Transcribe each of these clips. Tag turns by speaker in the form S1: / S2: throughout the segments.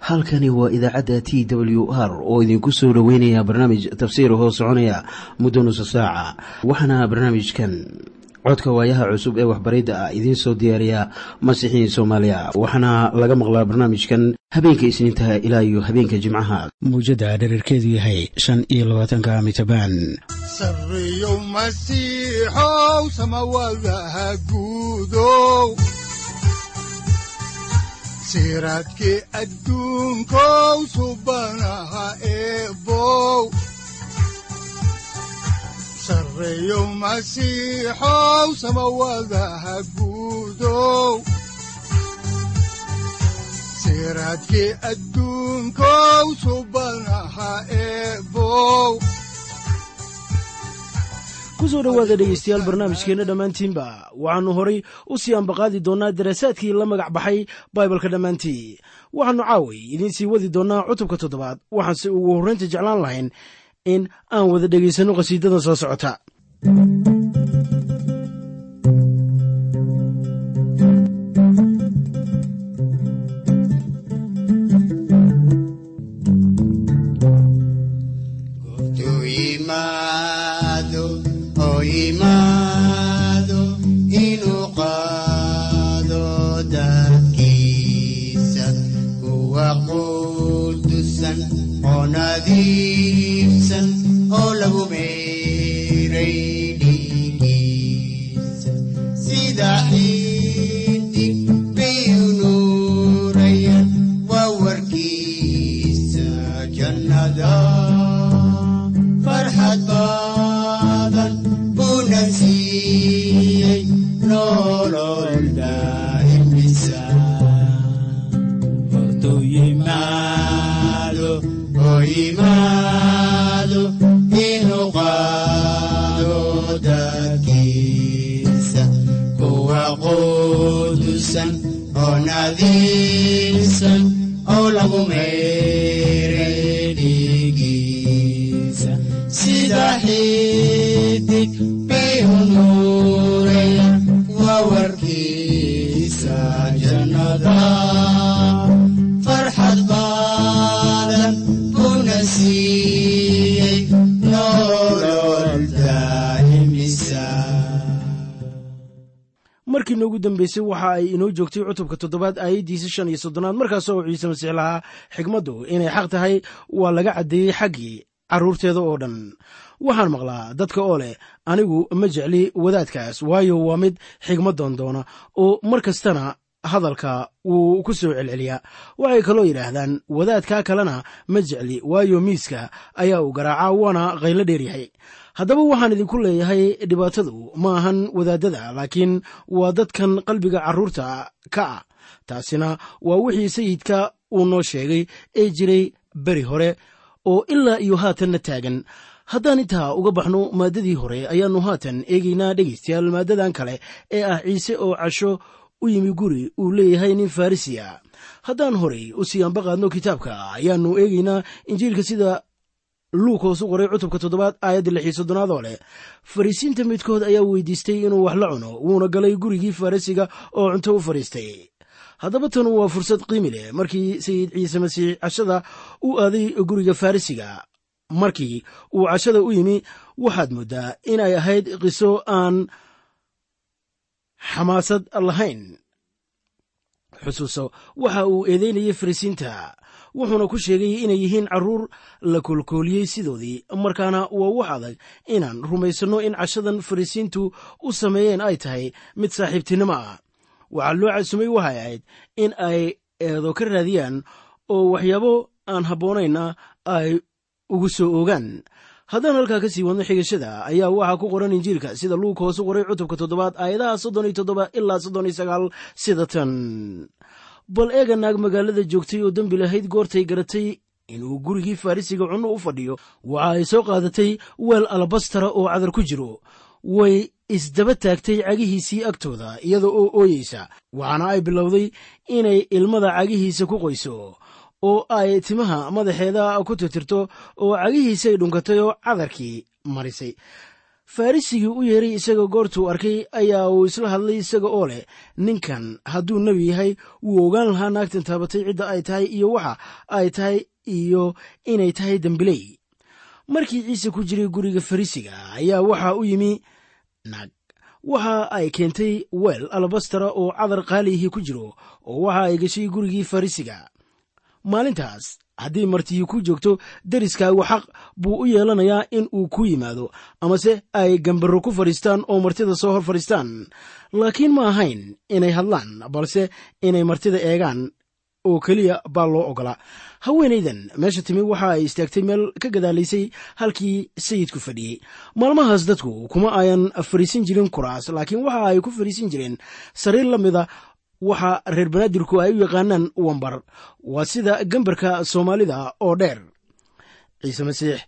S1: halkani waa idaacadda t w r oo idinku soo dhoweynaya barnaamij tafsiir hoo soconaya muddo nusa saaca. Waxaana barnaamijkan codka waayaha cusub ee waxbaridda ah idiin soo diyaariya masiixiin soomaaliya. Waxaana laga maqlaa barnaamijkan habeenka isniintaha ilaa iyo habeenka jimcaha. Muujadda dhererkeedu yahay shan iyo labaatanka mitrbaan
S2: sareyow masiixow samawadaha guudow siraadkii adduunkow subanaha eebow sareyow masiixow samawadaha guudow siraadkii adduunkow subanaha eebow
S3: ku soo dhowaada dhegeystayaal barnaamijkeenna dhammaantiinba. Waxaannu horay u sii ambaqaadi doonnaa daraasaadkii la magac baxay baibalka dhammaantii waxaannu caaway idiin sii wadi doonnaa cutubka toddobaad waxaanse ugu horraynta jeclaan lahayn in aan wada dhegaysanno qhasiidadan soo socota dambeysay waxa ay inoo joogtay cutubka toddobaad aayaddiisa shan iyo soddonaad. Markaas oo ciise masiix lahaa xigmaddu inay xaq tahay waa laga caddeeyey xaggii carruurteeda oo dhan. Waxaan maqlaa dadka oo leh anigu ma jecli wadaadkaas waayo waa mid xigmad doondoona oo mar kastana hadalka wuu ku soo celceliyaa waxay kaloo yidhaahdaan wadaadkaa kalena ma jecli waayo miiska ayaa uu garaacaa waana qaylo dheeryahay haddaba waxaan idinku leeyahay dhibaatadu ma ahan wadaadada laakiin waa dadkan qalbiga carruurta ka ah. Taasina waa wixii sayidka uu noo sheegay ee jiray beri hore oo ilaa iyo haatanna taagan. Haddaan intaa uga baxno maaddadii hore ayaannu haatan eegaynaa dhegaystayaal maaddadan kale ee ah ciise oo casho u yimi guri uu leeyahay nin farrisiya haddaan horay u sii ambaqaadno kitaabka ayaannu eegaynaa injiilka sida luuk hoosu qoray cutubka toddobaad aayadda lix iyo soddonaad oo leh. Fariisiinta midkood ayaa weydiistay inuu wax la cuno wuuna galay gurigii farrisiga oo cunto u fadhiistay haddaba tanu waa fursad qiimi leh markii sayid ciise masiix cashada u aaday guriga farrisiga markii uu cashada u yimi waxaad mooddaa inay ahayd qiso aan xamaasad lahayn. Xusuuso waxa uu eedeynayay farisiinta wuxuuna ku sheegay inay yihiin carruur la koolkooliyey sidoodii. Markaana waa wax adag inaan rumaysanno in cashadan farisiintu u sameeyeen ay tahay mid saaxiibtinimo ah. Waxaa loo casumay waxay ahayd in ay eedo ka raadiyaan oo waxyaabo aan habboonayna ay ugu soo ogaan haddaan halkaa ka sii wadno xigashada ayaa waxaa ku qoran injiilka sida luug hoosu qoray cutubka toddobaad aayadaha soddon iyo toddoba ilaa soddon iyo sagaal sida tan. Bal eega naag magaalada joogtay oo dembi lahayd goortay garatay inuu gurigii farrisiga cunno u fadhiyo. Waxa ay soo qaadatay weel alabastara oo cadar ku jiro. Way isdaba taagtay cagihiisii agtooda iyada oo ooyeysa waxaana ay bilowday inay ilmada cagihiisa ku qoyso oo ay timaha madaxeeda ku tirtirto oo cagihiisay dhunkatay oo cadarkii marisay. Farrisigii u yeeray isaga goortuu arkay ayaa uu isla hadlay isaga oo leh ninkan hadduu nebi yahay wuu ogaan lahaa naagtan taabatay cidda ay tahay iyo waxa ay tahay iyo inay tahay dembiley markii ciise ku jiray guriga farrisiga ayaa waxa u yimi naag waxa ay keentay weel alabastara oo cadar qaaliyihii ku jiro oo waxa ay gashay gurigii farrisiga maalintaas haddii martiyi ku joogto deriskaagu xaq buu u yeelanayaa in uu ku yimaado amase ay gambarro ku fadhiistaan oo martida soo hor fadhiistaan. Laakiin ma ahayn inay hadlaan balse inay martida eegaan oo keliya baa loo ogolaa haweenaydan meesha timi waxa ay istaagtay meel ka gadaalaysay halkii sayidku fadhiyey maalmahaas dadku kuma ayan fadhiisan jirin kuraas laakiin waxa ay ku fadhiisan jireen sariir la mida waxa reer banaadirku ay u yaqaanaan wambar. Waa sida gambarka soomaalida oo dheer. Ciise masiix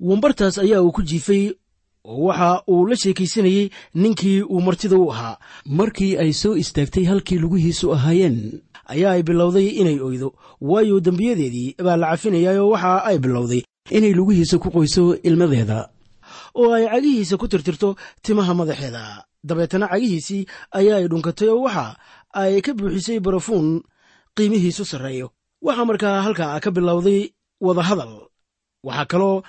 S3: wambartaas ayaa uu ku jiifay oo waxa uu la sheekaysanayey ninkii uu martida u ahaa.
S1: Markii ay soo istaagtay halkii lugihiisu ahaayeen
S3: ayaa ay bilowday inay oydo. Waayo dembiyadeedii baa la cafinayaayoo waxa ay bilowday
S1: inay lugihiisa ku qoyso ilmadeeda.
S3: Oo ay cagihiisa ku tirtirto timaha madaxeeda dabeetana cagihiisii ayaa ay dhunkatay oo waxa ay ka buuxisay barafuun qiimihiisu sarreeyo. Waxaa markaa halkaa ka bilowday wadahadal waxaa kaloo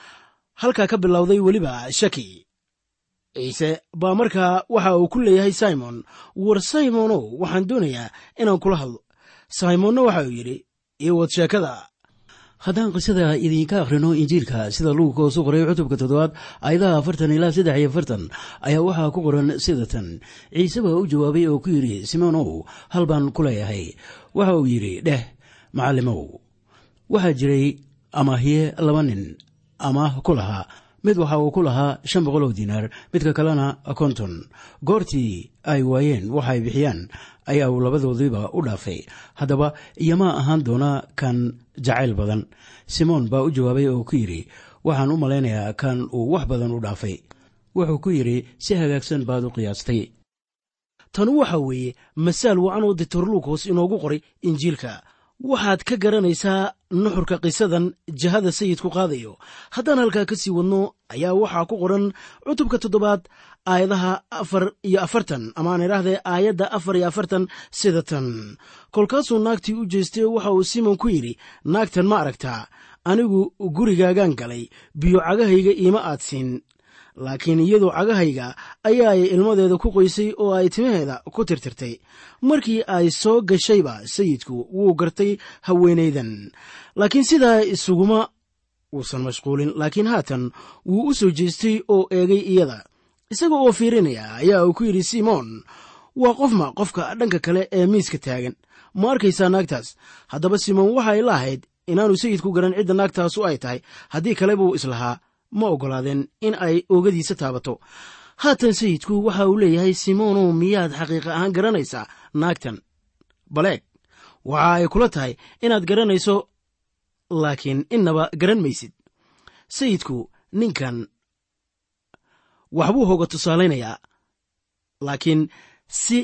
S3: halkaa ka bilowday weliba shaki. Ciise baa markaa waxa uu ku leeyahay simon war simonow waxaan doonayaa inaan kula hadlo. Simonna waxa uu yidhi io wad
S1: haddaan qisada idiinka akhrino injiilka sida lugu koosu qoray cutubka toddobaad ayadaha afartan ilaa saddex iyo afartan ayaa waxaa ku qoran sida tan ciise baa u jawaabay oo ku yidhi simonow hal baan ku leeyahay. Waxa uu yidhi dheh macallimow waxaa jiray amaahiye laba nin amaah ku lahaa mid waxa uu ku lahaa shan boqol oo diinaar midka kalena konton goortii ay waayeen waxaay bixiyaan ayaa uu labadoodiiba u dhaafay. Haddaba iyomaa ahaan doona kan jacayl badan. Simoon baa u jawaabay oo ku yidhi waxaan u malaynayaa kan uu wax badan u dhaafay. Wuxuu ku yidhi si hagaagsan baad u qiyaastay.
S3: Tanu waxa weeye masaal wacan oo doctor luukos inoogu qoray injiilka waxaad ka garanaysaa nuxurka qisadan jihada sayidku qaadayo. Haddaan halkaa ka sii wadno ayaa waxaa ku qoran cutubka toddobaad aayadaha afar iyo afartan amaan idhaahdee aayadda afar iyo afartan sida tan. Kolkaasuu naagtii u jeestay waxa uu simon ku yidhi naagtan ma aragtaa anigu gurigaagaan galay biyo cagahayga iima aad siin laakiin iyadoo cagahayga ayaa ay ilmadeeda ku qoysay oo ay timaheeda ku tirtirtay. Markii ay soo gashayba sayidku wuu gartay haweenaydan laakiin sidaa isuguma uusan mashquulin laakiin haatan wuu u soo jeestay oo eegay iyada. Isaga oo fiirinaya ayaa uu ku yidhi simoon waa qofma qofka dhanka kale ee miiska taagan? Ma arkaysaa naagtaas? Haddaba simoon waxay la ahayd inaanu sayidku garan cidda naagtaasu ay tahay. Haddii kale buu islahaa ma oggolaadeen in ay oogadiisa taabato. Haatan sayidku waxa uu leeyahay simoonow miyaad xaqiiqa ahaan garanaysaa naagtan baleeg waxa ay kula tahay inaad garanayso laakiin innaba garan maysid. Sayidku ninkan waxbuu hoga tusaalaynayaa laakiin si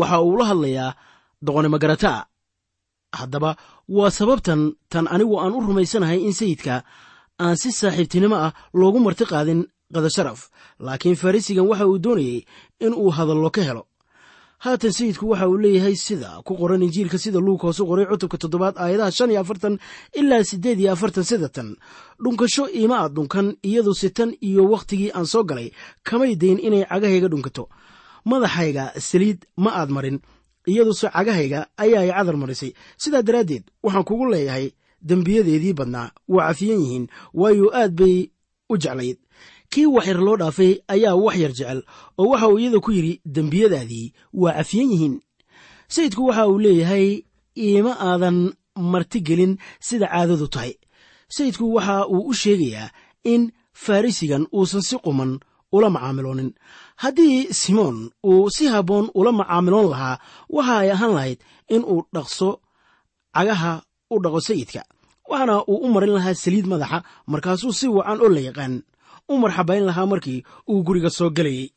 S3: waxa uu la hadlayaa doqonimo garataa haddaba waa sababtan tan anigu aan u rumaysanahay in sayidka aan si saaxiibtinimo ah loogu marti qaadin qadasharaf laakiin farrisigan waxa uu doonayey in uu hadallo ka helo. Haatan sayidku waxa uu leeyahay sida ku qoran injiilka sida luug hoosu qoray cutubka toddobaad aayadaha shan iyo afartan ilaa siddeed iyo afartan sida dhunkasho iima aad dhunkan iyadu sitan iyo wakhtigii aan soo galay kamay dayn inay cagahayga dhunkato. Madaxayga saliid ma aad marin iyaduse cagahayga ayaa ay cadar marisay. Sidaa daraaddeed waxaan kugu leeyahay dembiyadeedii badnaa waa cafiyan yihiin waayo aad bay u jeclayd. Kii wax yar loo dhaafay ayaa wax yar jecel oo waxa uu iyada ku yidhi dembiyadaadii waa cafiyan yihiin. Sayidku waxa uu leeyahay iima aadan martigelin sida caadadu tahay. Sayidku waxa uu u sheegayaa in farrisigan uusan si quman ula macaamiloonin haddii simoon uu si habboon ula macaamiloon lahaa waxa ay ahaan lahayd in uu dhaqso cagaha u dhaqo sayidka waxaana uu u marin lahaa saliid madaxa markaasuu si wacan oo la yaqaan. U marxabayn lahaa markii uu guriga soo gelayey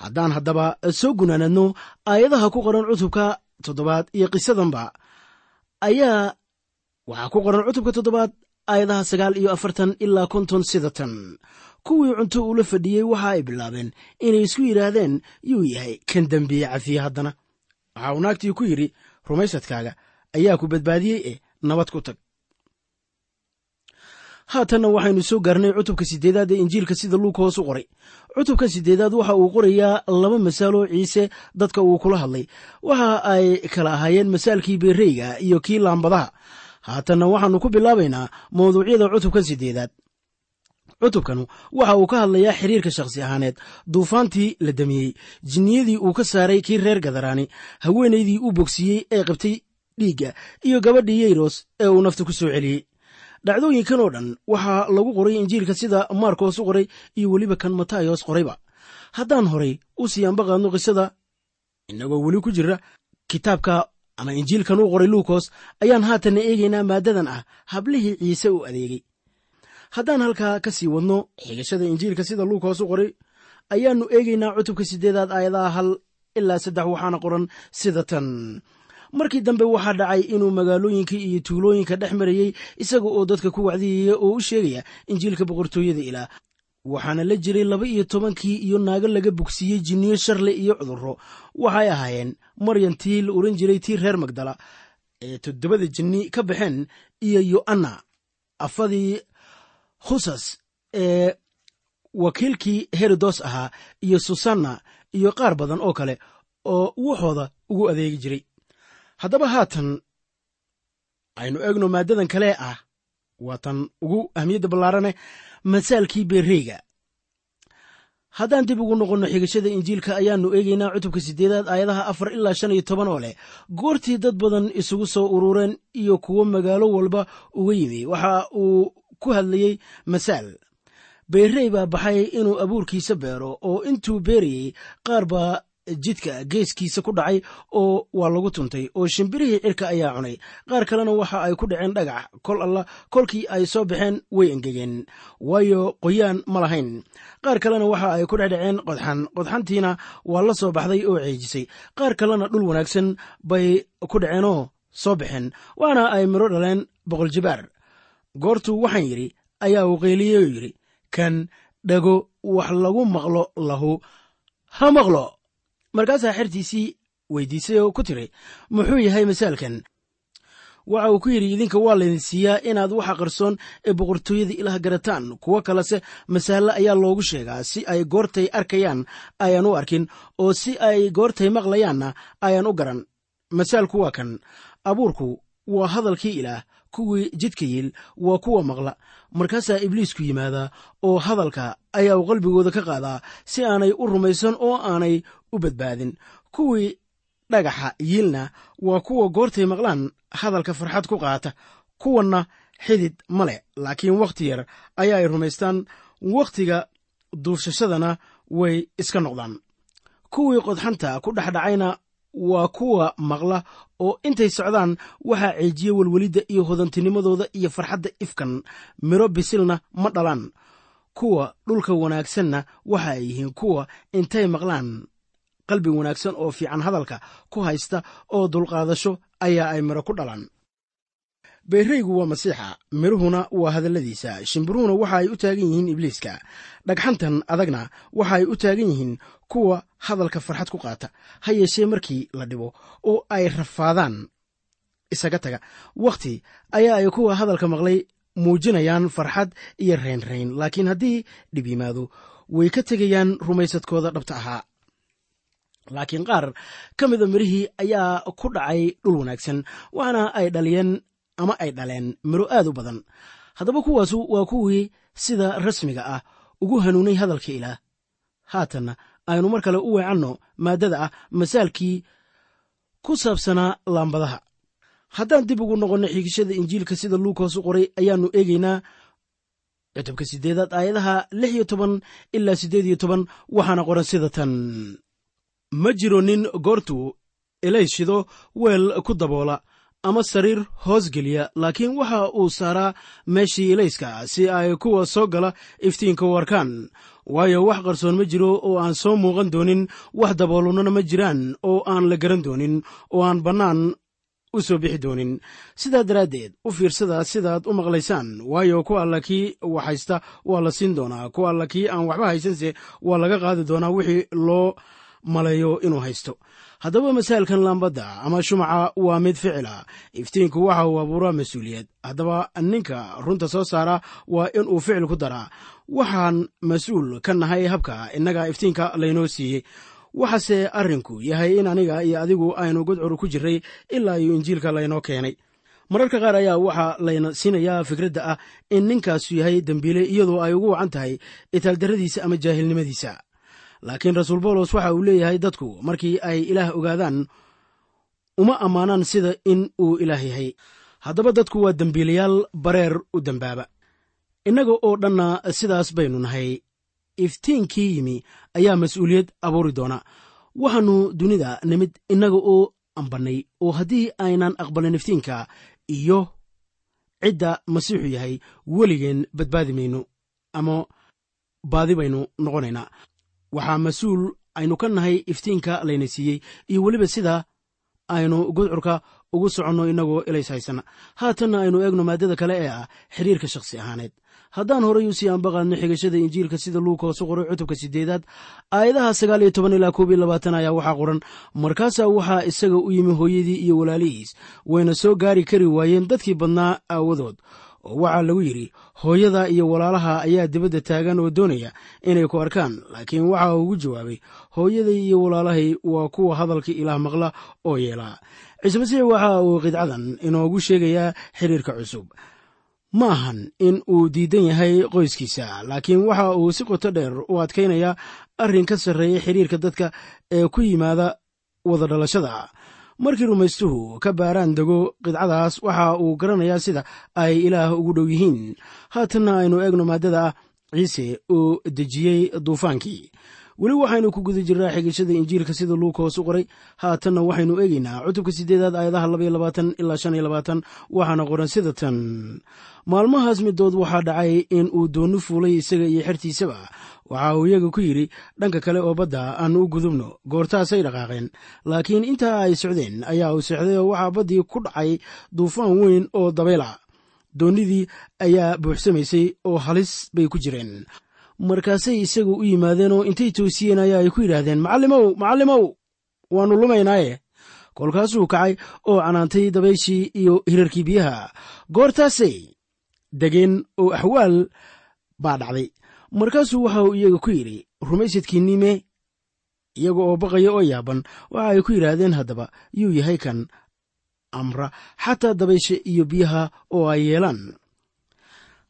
S3: haddaan haddaba soo gunaanadno aayadaha ku qoran cutubka toddobaad iyo qisadanba ayaa waxaa ku qoran cutubka toddobaad aayadaha sagaal iyo afartan ilaa konton sida kuwii cunto uula fadhiyey waxa ay bilaabeen inay isku yidhaahdeen yuu yahay kan dembiye cafiye haddana. Waxa uu naagtii ku yidhi rumaysadkaaga ayaa ku badbaadiyey eh nabad ku tag. Haatanna waxaynu soo gaarnay cutubka siddeedaad ee injiilka sida luuka hoos u qoray. Cutubkan siddeedaad waxa uu qorayaa laba masaaloo ciise dadka uu kula hadlay. Waxa ay kala ahaayeen masaalkii beereyga iyo kii laambadaha. Haatanna waxaannu ku bilaabaynaa mawduucyada cutubkan siddeedaad cutubkanu waxa uu ka hadlayaa xiriirka shakhsi ahaaneed. Duufaantii la damiyey. Jinniyadii uu ka saaray kii reer gadaraani. Haweenaydii uu bogsiiyey ee qabtay dhiigga iyo gabadhii yeyros ee uu nafta ku soo celiyey. Dhacdooyinkan oo dhan waxaa lagu qoray injiilka sida maarkos u qoray iyo weliba kan matayos qorayba. Haddaan horay u sii anbaqaadno qisada innagoo weli ku jira kitaabka ama injiilkan u qoray luukos ayaan haatanna eegaynaa maaddadan ah hablihii ciise u adeegay. Haddaan halkaa ka sii wadno xigashada injiilka sida luukos u qoray ayaannu eegaynaa cutubka siddeedaad aayadaha hal ilaa saddex waxaana qoran sida tan markii dambe waxaa dhacay inuu magaalooyinka iyo tuulooyinka dhex marayey isaga oo dadka ku wacdiyaya oo u sheegaya injiilka boqortooyada ilaah waxaana la jiray laba iyo tobankii iyo naago laga bogsiiyey jinniyo sharle iyo cudurro. Waxay ahaayeen maryan tii la oran jiray tii reer magdala ee toddobada jinni ka baxeen iyo yo'anna afadii khusas ee wakiilkii herodos ahaa iyo susanna iyo qaar badan oo kale oo waxooda ugu adeegi jiray haddaba haatan aynu eegno maaddadan kale ah waa tan ugu ahmiyadda ballaarane masaalkii beereyga haddaan dib ugu noqonno xigashada injiilka ayaannu eegaynaa cutubka siddeedaad aayadaha afar ilaa shan iyo toban oo leh. Goortii dad badan isugu soo urureen iyo kuwo magaalo walba uga yimi. Waxa uu ku hadlayey masaal beerey baa baxay inuu abuurkiisa beero oo intuu beerayey qaar baa jidka geeskiisa ku dhacay oo waa lagu tuntay oo shimbirihii cirka ayaa cunay. Qaar kalena waxa ay ku dhaceen dhagax kol alla kolkii ay soo baxeen way engegeen. Waayo qoyaan ma lahayn. Qaar kalena waxa ay ku dhexdhaceen qodxan. Qodxantiina waa la soo baxday oo ceejisay. Qaar kalena dhul wanaagsan bay ku dhaceenoo soo baxeen waana ay midho dhaleen boqol jibaar. Goortuu waxaan yidhi ayaa uu qayliyey oo yidhi kan dhago wax lagu maqlo lahu ha maqlo markaasaa xertiisii weydiisay oo ku tiri muxuu yahay masaalkan? Waxa uu ku yidhi idinka waa laydin siiyaa inaad waxa qarsoon ee boqortooyada ilaah garataan. Kuwo kalese masaalle ayaa loogu sheegaa. Si ay goortay arkayaan ayaan u arkin. Oo si ay goortay maqlayaanna ayaan u garan. Masaalku waa kan. Abuurku waa hadalkii ilaah. Kuwii jidka yiil waa kuwa maqla. Markaasaa ibliisku yimaadaa oo hadalka ayaa uu qalbigooda ka qaadaa. Si aanay u rumaysan oo aanay u badbaadin. Kuwii dhagaxa yiilna waa kuwa goortay maqlaan hadalka farxad ku qaata kuwanna xidid ma leh laakiin wakhti yar ayaa ay rumaystaan. Wakhtiga duufshashadana way iska noqdaan. Kuwii qodxanta ku dhexdhacayna waa kuwa maqla oo intay socdaan waxaa ceejiya welwelidda iyo hodantinimadooda iyo farxadda ifkan. Midho bisilna ma dhalaan. Kuwa dhulka wanaagsanna waxa ay yihiin kuwa intay maqlaan qalbi wanaagsan oo fiican hadalka ku haysta oo dulqaadasho ayaa ay midho ku dhalaan. Beereygu waa masiixa midhuhuna waa hadalladiisa. Shimbiruhuna waxa ay u taagan yihiin ibliiska. Dhagxantan adagna waxa ay u taagan yihiin kuwa hadalka farxad ku qaata. Ha yeeshee markii la dhibo oo ay rafaadaan isaga taga. Wakhti ayaa ay kuwa hadalka maqlay muujinayaan farxad iyo raynrayn laakiin haddii dhib yimaado way ka tegayaan rumaysadkooda dhabta ahaa laakiin qaar ka mida mirihii ayaa ku dhacay dhul wanaagsan waxaana ay dhaliyeen ama ay dhaleen miro aad u badan. Haddaba kuwaasu waa kuwii sida rasmiga ah ugu hanuunay hadalka ilaah. Haatanna aynu mar kale u weecanno maaddada ah masaalkii ku saabsanaa laambadaha. Haddaan dib ugu noqonno xiigashada injiilka sida luukas u qoray ayaannu eegaynaa cutubka siddeedaad aayadaha lix iyo toban ilaa siddeed iyo toban waxaana qoran sida tan ma jiro nin goortuu ilayshido weel ku daboola ama sariir hoos geliya laakiin waxa uu saaraa meeshii ilayska si ay kuwa soo gala iftiinka arkaan. Waayo wax qarsoon ma jiro oo aan soo muuqan doonin wax daboolunana ma jiraan oo aan la garan doonin oo aan bannaan u soo bixi doonin. Sidaa daraaddeed u fiirsada sidaad u maqlaysaan. Waayo ku alla kii wax haysta waa la siin doonaa ku alla kii aan waxba haysanse waa laga qaadi doonaa wixii loo maleeyo inuu haysto. Haddaba masaalkan laambadda ama shumaca waa mid ficila. Iftiinku waxa uu abuuraa mas'uuliyad. Haddaba ninka runta soo saara waa inuu ficil ku daraa. Waxaan mas'uul ka nahay habka innaga iftiinka laynoo siiyey. Waxaase arrinku yahay in aniga iyo adigu aynu godcur ku jirray ilaa iyo injiilka laynoo keenay. Mararka qaar ayaa waxaa layna siinayaa fikradda ah in ninkaasu yahay dembiile iyadoo ay ugu wacan tahay itaaldarradiisa ama jaahilnimadiisa laakiin rasuul bawlos waxa uu leeyahay dadku markii ay ilaah ogaadaan uma ammaanaan sida in uu ilaah yahay. Haddaba dadku waa dembiilayaal bareer u dembaaba. Innaga oo dhanna sidaas baynu nahay. Iftiinkii yimi ayaa mas'uuliyad abuuri doona. Waxaannu dunida nimid innaga oo ambannay oo haddii aynan aqbalin iftiinka iyo cidda masiixu yahay weligeen badbaadi mayno ama baadi baynu noqonaynaa waxaa mas'uul aynu ka nahay iftiinka layna siiyey iyo weliba sida aynu gudcurka ugu soconno innagoo ilays haysana haatanna aynu eegno maaddada kale ee ah xiriirka shakhsi ahaaneed. Haddaan horay u sii aanbaqaadno xigashada injiilka sida luuka hoosu qoray cutubka sideedaad aayadaha sagaal iyo toban ilaa koob iyo labaatan ayaa waxaa qoran. Markaasaa waxaa isaga u yimi hooyadii iyo walaalihiis. Wayna soo gaari kari waayeen dadkii badnaa aawadood oo waxaa lagu yidhi hooyada iyo walaalaha ayaa dibadda taagan oo doonaya inay ku arkaan. Laakiin waxa ugu jawaabay hooyaday iyo walaalahay waa kuwa hadalka ilaah maqla oo yeelaa ciise masiix waxa uu qidcadan inoogu sheegayaa xiriirka cusub. Ma ahan in uu diidan yahay qoyskiisa laakiin waxa uu si qoto dheer u adkaynayaa arrin ka sarreeya xiriirka dadka ee ku yimaada wada dhalashada markii rumaystuhu ka baaraan dego qidcadaas waxa uu garanayaa sida ay ilaah ugu dhow yihiin. Haatanna aynu eegno maaddada ah ciise uu dejiyey duufaankii weli waxaynu ku guda jirnaa xigashada injiilka sida luuka hoos u qoray. Haatanna waxaynu eegaynaa cutubka sideedaad aayadaha labaiyo labaatan ilaa shan iyo labaatan waxaana qoran sida tan. Maalmahaas midood waxaa dhacay in uu dooni fuulay isaga iyo xertiisaba. Waxa uu iyaga ku yidhi dhanka kale oo badda aanu u gudubno. Goortaasay dhaqaaqeen. Laakiin intaa ay socdeen ayaa uu seexday oo waxaa baddii ku dhacay duufaan weyn oo dabayla doonnidii ayaa buuxsamaysay oo halis bay ku jireen markaasay isagu u yimaadeen oo intay toosiyeen ayaa ay ku yidhaahdeen macallimow macallimow waannu lumaynaaye. Kolkaasuu kacay oo canaantay dabayshii iyo hirarkii biyaha. Goortaasay degeen oo axwaal baa dhacday. Markaasuu waxa uu iyaga ku yidhi rumaysadkiinnime iyaga oo baqaya oo yaaban waxa ay ku yidhaahdeen haddaba yuu yahay kan amra xataa dabaysha iyo biyaha oo ay yeelaan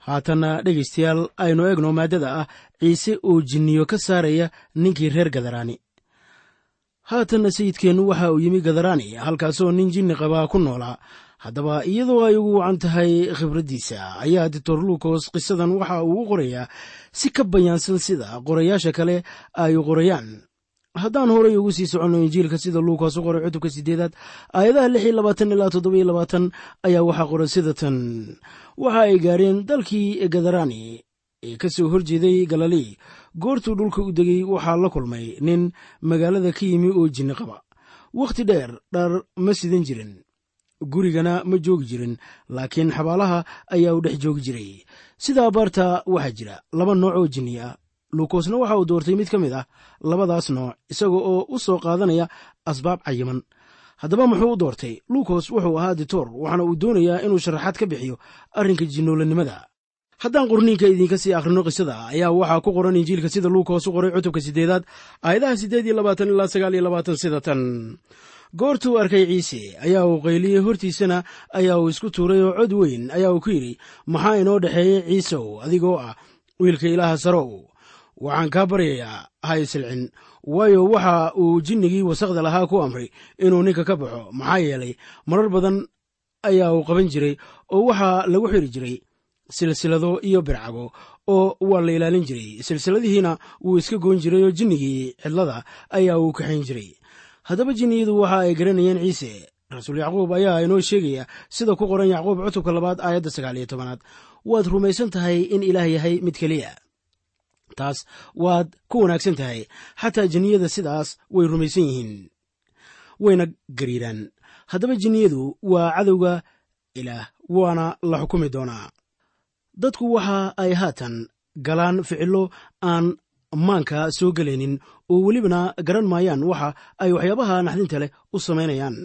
S3: haatanna dhegaystayaal aynu eegno maaddada ah ciise oo jinniyo ka saaraya ninkii reer gadaraani. Haatanna sayidkeennu waxa uu yimi gadaraani halkaasoo nin jinni qabaa ku noolaa haddaba iyadoo ay ugu wacan tahay khibraddiisa ayaa doctor luukos qisadan waxa uu u qorayaa si ka bayaansan sida qorayaasha kale ay qorayaan haddaan horay ugu sii soconno injiilka sida luukas u qoray cutubka sideedaad aayadaha lix iyo labaatan ilaa toddoba iyo labaatan ayaa waxaa qoran sida tan waxa ay gaareen dalkii gadarani ee ka soo horjeeday galilii goortuu dhulka u degay waxaa la kulmay nin magaalada ka yimi oo jinni qaba. Wakhti dheer dhar ma sidan jirin gurigana ma joogi jirin laakiin xabaalaha ayaa u dhex joogi jiray. Sidaa baarta waxaa jira laba nooc oo jinni ah luukosna waxa uu doortay mid ka mid ah labadaas nooc isaga oo u soo qaadanaya asbaab cayiman. Haddaba muxuu u doortay luukos wuxuu ahaa ditoor waxaana uu doonayaa inuu sharaxaad ka bixiyo arrinka jinnoolanimada haddaan qorniinka idiinka sii akhrino qisada ayaa waxaa ku qoran injiilka sida luukos u qoray cutubka siddeedaad aayadaha siddeed iyo labaatan ilaa sagaal iyo labaatan sida tan. Goortuu arkay ciise ayaa uu qayliyey hortiisana ayaa uu isku tuuray oo cod weyn ayaa uu ku yidhi maxaa inoo dhexeeyey ciisow adigoo ah wiilka ilaaha sarow waxaan kaa baryayaa ha isilcin waayo waxa uu jinnigii wasaqda lahaa ku amray inuu ninka ka baxo maxaa yeelay marar badan ayaa uu qaban jiray oo waxaa lagu xiri jiray silsilado iyo bircago oo waa la ilaalin jiray. Silsiladihiina wuu iska goon jiray oo jinnigii cidlada ayaa uu kaxayn jiray. Haddaba jinniyadu waxa ay garanayeen ciise rasuul yacquub ayaa inoo sheegaya sida ku qoran yacquub cutubka labaad aayadda sagaal iyo tobanaad. Waad rumaysan tahay in ilaah yahay mid keliya taas waad ku wanaagsan tahay. Xataa jinniyada sidaas way rumaysan yihiin. Wayna gariiraan. Haddaba jinniyadu waa cadowga ilaah waana la xukumi doonaa. Dadku waxa ay haatan galaan ficillo aan maanka soo gelaynin oo welibana garan maayaan waxa ay waxyaabaha naxdinta leh u samaynayaan.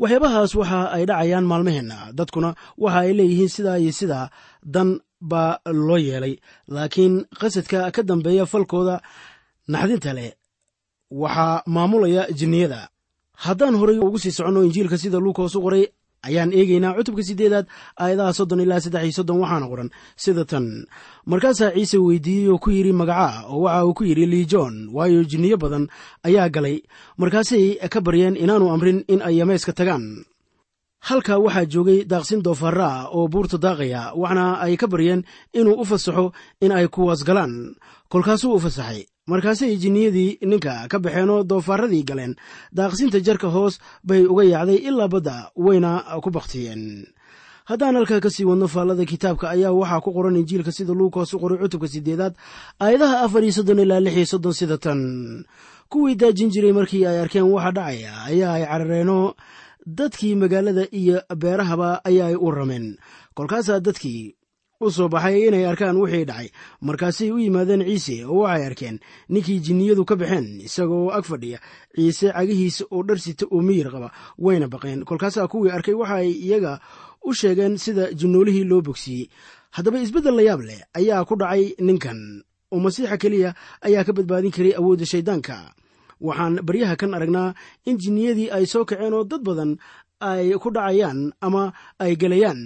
S3: Waxyaabahaas waxa ay dhacayaan maalmaheenna. Dadkuna waxa ay leeyihiin sidaa iyo sidaa dan baa loo yeelay laakiin qasadka ka dambeeya falkooda naxdinta leh waxaa maamulaya jinniyada. Haddaan horay ugu sii soconno injiilka sida luukoos u qoray ayaan eegaynaa cutubka siddeedaad aayadaha soddon ilaa saddex iyo soddon waxaana qoran sida tan. Markaasaa ciise weydiiyey oo ku yidhi magacaa oo waxa uu ku yidhi liijoon waayo jinniyo badan ayaa galay. Markaasay ka baryeen inaanu amrin in ay yameeska tagaan halkaa waxaa joogay daaqsin doofaara oo buurta daaqaya waxna ay ka baryeen inuu u fasaxo in ay kuwaas galaan. Kolkaasuu u fasaxay. Markaasay jinniyadii ninka ka baxeenoo doofaaradii galeen. Daaqsinta jarka hoos bay uga yaacday ilaa badda wayna ku baktiyeen haddaan halkaa ka sii wadno faallada kitaabka ayaa waxaa ku qoran injiilka sida luukoos u qoray cutubka siddeedaad aayadaha afar iyo soddon ilaa lix iyo soddon sida tan. Kuwii daajin jiray markii ay arkeen waxa dhacaya ayaa ay carareenoo dadkii magaalada iyo beerahaba ayaa ay u rameen kolkaasaa dadkii u soo baxay inay arkaan wixii dhacay. Markaasay u yimaadeen ciise oo waxay arkeen ninkii jinniyadu ka baxeen isagoo ag fadhiya. Ciise cagihiisa oo dharsita oo miyir qaba wayna baqeen. Kolkaasaa kuwii arkay waxa ay iyaga u sheegeen sida jinnoolihii loo bogsiiyey haddaba isbeddel la yaab leh ayaa ku dhacay ninkan. Oo masiixa keliya ayaa ka badbaadin karay awoodda shayddaanka waxaan baryaha kan aragnaa in jinniyadii ay soo kaceen oo dad badan ay ku dhacayaan ama ay gelayaan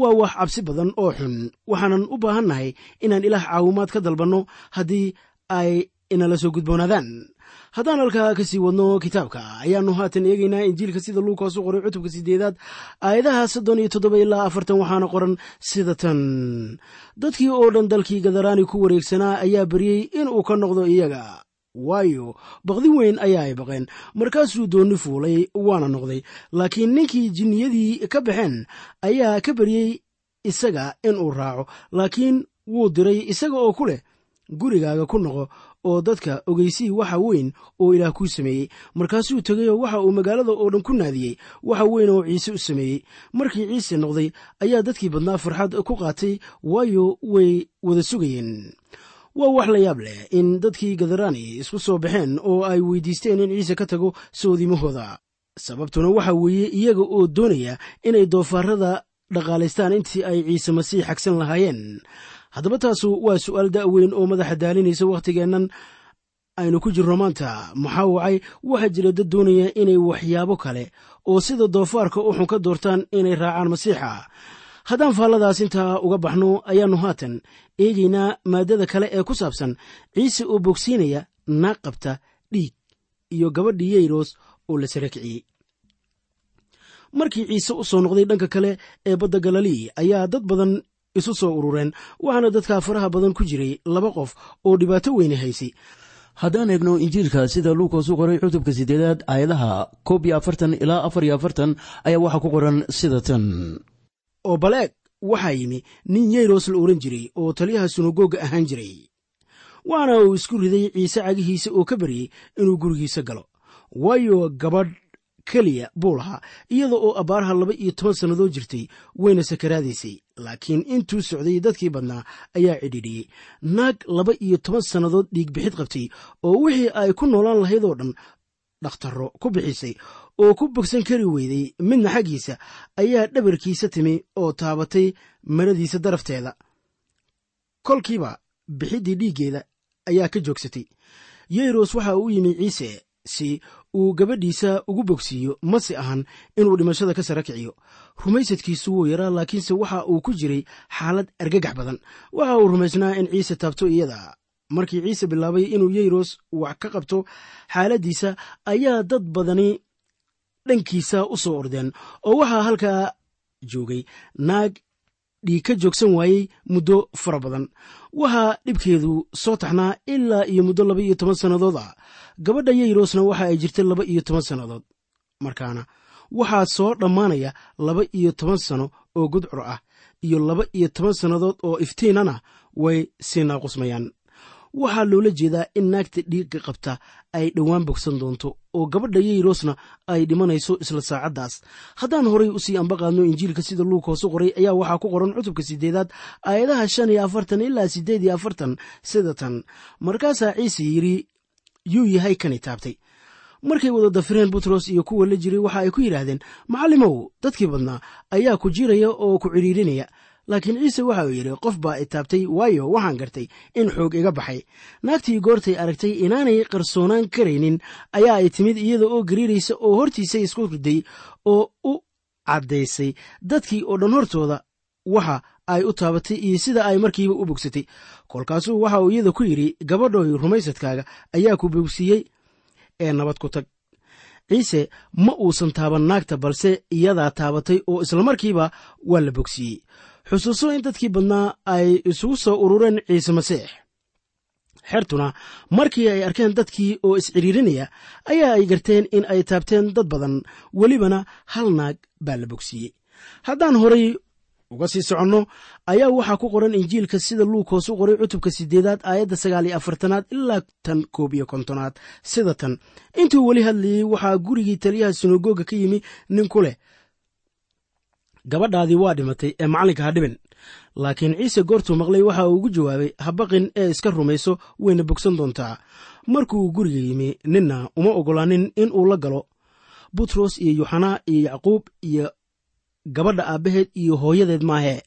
S3: waa wax cabsi badan oo xun. Waxaanan u baahannahay inaan ilaah caawimaad ka dalbanno haddii ay inala soo gudboonaadaan. Haddaan halkaa ka sii wadno kitaabka ayaannu haatan eegaynaa injiilka sida luukaas u qoray cutubka siddeedaad aayadaha soddon iyo toddoba ilaa afartan waxaana qoran sida tan. Dadkii oo dhan dalkii gadaraani ku wareegsanaa ayaa baryey inuu ka noqdo iyaga waayo. Baqdin weyn ayaa ay baqeen. Markaasuu doonni fuulay waana noqday. Laakiin ninkii jinniyadii ka baxeen ayaa ka baryey isaga inuu raaco. Laakiin wuu diray isaga oo ku leh gurigaaga ku noqo oo dadka ogeysii waxa weyn oo ilaah kuu sameeyey. Markaasuu tegayoo waxa uu magaalada oo dhan ku naadiyey waxa weyn oo ciise u sameeyey. Markii ciise noqday ayaa dadkii badnaa farxad ku qaatay waayo way wada sugayeen waa wax la yaab leh in dadkii gadarani isku soo baxeen oo ay weydiisteen in ciise ka tago soodimahooda. Sababtuna waxa weeye iyaga oo doonaya inay doofaarada dhaqaalaystaan intii ay ciise masiix xagsan lahaayeen. Haddaba taasu waa su'aal da'weyn oo madaxa daalinaysa wakhtigeennan aynu ku jirno maanta. Maxaa wacay? Waxaa jira dad doonaya inay waxyaabo kale oo sida doofaarka u xun ka doortaan inay raacaan masiixa haddaan faalladaas intaa uga baxno ayaannu haatan eegaynaa maaddada kale ee ku saabsan ciise oo bogsiinaya naag qabta dhiig iyo gabadhii yeyros oo la sara kiciyey markii ciise u soo noqday dhanka kale ee badda galilii ayaa dad badan isu soo urureen waxaana dadkaa faraha badan ku jiray laba qof oo dhibaato weyne haysay.
S1: Haddaan eegno injiilka sida luukas u qoray cutubka siddeedaad aayadaha koob iyo afartan ilaa afar iyo afartan ayaa waxaa ku qoran sida tan
S3: oo baleeg waxaa yimi nin yeyros la ohan jiray oo taliyaha sunagoga ahaan jiray. Waana uu isku riday ciise cagihiisa oo ka baryey inuu gurigiisa galo. Waayo gabadh keliya buu lahaa iyada oo abbaaraha laba iyo toban sannadood jirtay wayna sakaraadaysay laakiin intuu socday dadkii badnaa ayaa cidhidhiyey naag laba iyo toban sannadood dhiigbixid qabtay oo wixii ay ku noolaan lahayd oo dhan dhakhtarro ku bixisay oo ku bogsan kari weyday midna xaggiisa ayaa dhabarkiisa timi oo taabatay maradiisa darafteeda. Kolkiiba bixiddii dhiiggeeda ayaa ka joogsatay. Yeyros waxa uu yimi ciise si uu gabadhiisa ugu bogsiiyo mase ahan inuu dhimashada ka sara kiciyo. Rumaysadkiisu wuu yaraa laakiinse waxa uu ku jiray xaalad argagax badan. Waxa uu rumaysnaa in ciise taabto iyada. Markii ciise bilaabay inuu yeyros wax ka qabto xaaladdiisa ayaa dad badani dhankiisa u soo ordeen oo waxaa halkaa joogay. Naag dhiig ka joogsan waayey muddo fara badan. Waxaa dhibkeedu soo taxnaa ilaa iyo muddo laba iyo toban sannadood ah. Gabadha yeyrosna waxa ay jirtay laba iyo toban sannadood. Markaana waxaa soo dhammaanaya laba iyo toban sano oo gudcur ah iyo laba iyo toban sannadood oo iftiinana way sii naaqusmayaan waxaa loola jeedaa in naagta dhiigga qabta ay dhowaan bogsan doonto oo gabadha yayrosna ay dhimanayso isla saacaddaas. Haddaan horay u sii ambaqaadno injiilka sida luug hoosu qoray ayaa waxaa ku qoran cutubka sideedaad aayadaha shan iyo afartan ilaa siddeed iyo afartan sida tan. Markaasaa ciise yidhi yuu yahay kani taabtay. Markay wada dafireen butros iyo kuwa la jiray waxa ay ku yidhaahdeen macallimow dadkii badnaa ayaa ku jiraya oo ku cidhiirinaya laakiin ciise waxa uu yidhi qof baa itaabtay waayo waxaan gartay in xoog iga baxay. Naagtii goortay aragtay inaanay qarsoonaan karaynin ayaa ay timid iyada oo gariiraysa oo hortiisa isku riday oo u caddaysay dadkii oo dhan hortooda waxa ay u taabatay iyo sida ay markiiba u bogsatay. Kolkaasuu waxa uu iyada ku yidhi gabadhoy rumaysadkaaga ayaa ku bogsiiyey ee nabad ku tag. Ciise ma uusan taaban naagta balse iyadaa taabatay oo islamarkiiba waa la bogsiiyey xusuuso in dadkii badnaa ay isugu soo urureen ciise masiix. Xertuna markii ay arkeen dadkii oo iscidhiirinaya ayaa ay garteen in ay taabteen dad badan. Welibana hal naag baa la bogsiiyey. Haddaan horay uga sii soconno ayaa waxaa ku qoran injiilka sida luukos u qoray cutubka sideedaad aayadda sagaal iyo afartanaad ilaa tan koob iyo kontonaad. Sida tan intuu weli hadlayey waxaa gurigii taliyaha sinagoga ka yimi nin ku leh gabadhaadii waa dhimatay ee macallinka ha dhibin. Laakiin ciise goortuu maqlay waxa uu ugu jawaabay habaqin ee iska rumayso wayna bogsan doontaa. Markuu guriga yimi ninna uma oggolaanin in uu la galo. Butros iyo yuxanaa iyo yacquub iyo gabadha aabbaheed iyo hooyadeed maahee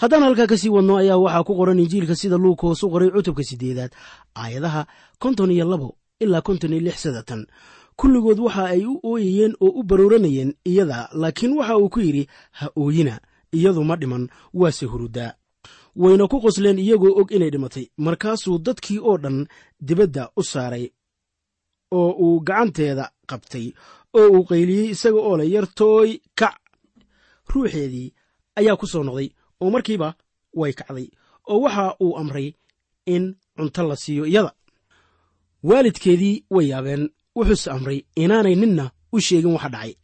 S3: haddaan halkaa ka sii wadno ayaa waxaa ku qoran injiilka sida luukos u qoray cutubka siddeedaad aayadaha konton iyo labo ilaa konton iyo lix sadatan kulligood waxa ay u ooyayeen oo u baruuranayeen iyada laakiin waxa uu ku yidhi ha ooyina iyadu ma dhiman waase hurudaa wayna ku qosleen iyagoo og inay dhimatay markaasuu dadkii oo dhan dibadda u saaray oo uu gacanteeda qabtay oo uu qayliyey isaga oo le yartooy kac ruuxeedii ayaa ku soo noqday oo markiiba way kacday oo waxa uu amray in cunto la siiyo iyada. Waalidkeedii way yaabeen wuxuuse amray inaanay ninna u sheegin waxa dhacay.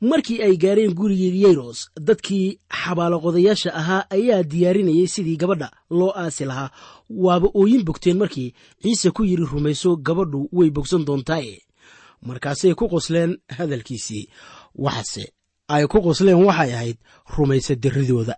S3: Markii ay gaareen gurigii yeyros dadkii xabaaloqodayaasha ahaa ayaa diyaarinayay sidii gabadha loo aasi lahaa. Waaba ooyin bogteen markii ciise ku yidhi rumayso gabadhu way bogsan doontaaye markaasay ku qosleen hadalkiisii. Waxase ay ku qosleen waxay ahayd rumaysa diridooda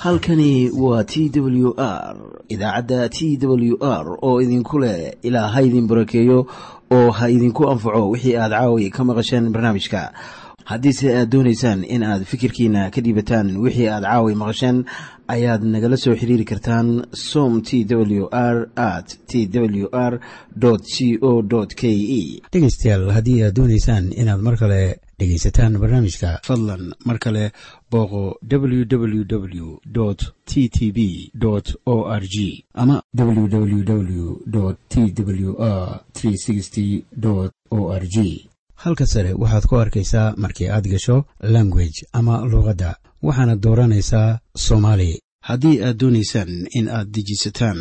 S1: halkani waa t w r idaacadda t w r oo idinku leh ilaa ha idin barakeeyo oo ha idinku anfaco wixii aad caawi ka maqasheen barnaamijka. Haddiise aad doonaysaan in aad fikirkiina ka dhiibataan wixii aad caawi maqasheen ayaad nagala soo xiriiri kartaan som t w r at t w r c o k e.
S4: Dhegaystayaal haddii aad doonaysaan inaad mar kale dhegaysataan barnaamijka
S1: fadlan mar kale booqo www t t b o r g ama
S4: www t w r o r g halka sare waxaad ku arkaysaa markii aad gasho language ama luuqadda waxaana dooranaysaa soomaali.
S1: Haddii aad doonaysaan in aad dejisataan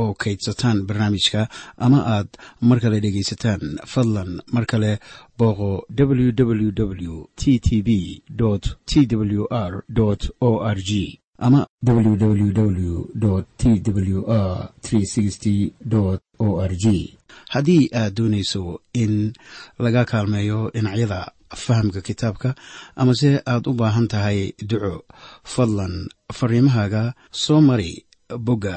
S1: oo kaydsataan barnaamijka ama aad mar kale dhegaysataan fadlan mar kale booqo www t t b t w r o r g ama
S4: www t w r o r g
S1: haddii aad doonayso in laga kaalmeeyo dhinacyada fahamka kitaabka amase aad u baahan tahay duco fadlan fariimahaaga soo mari bogga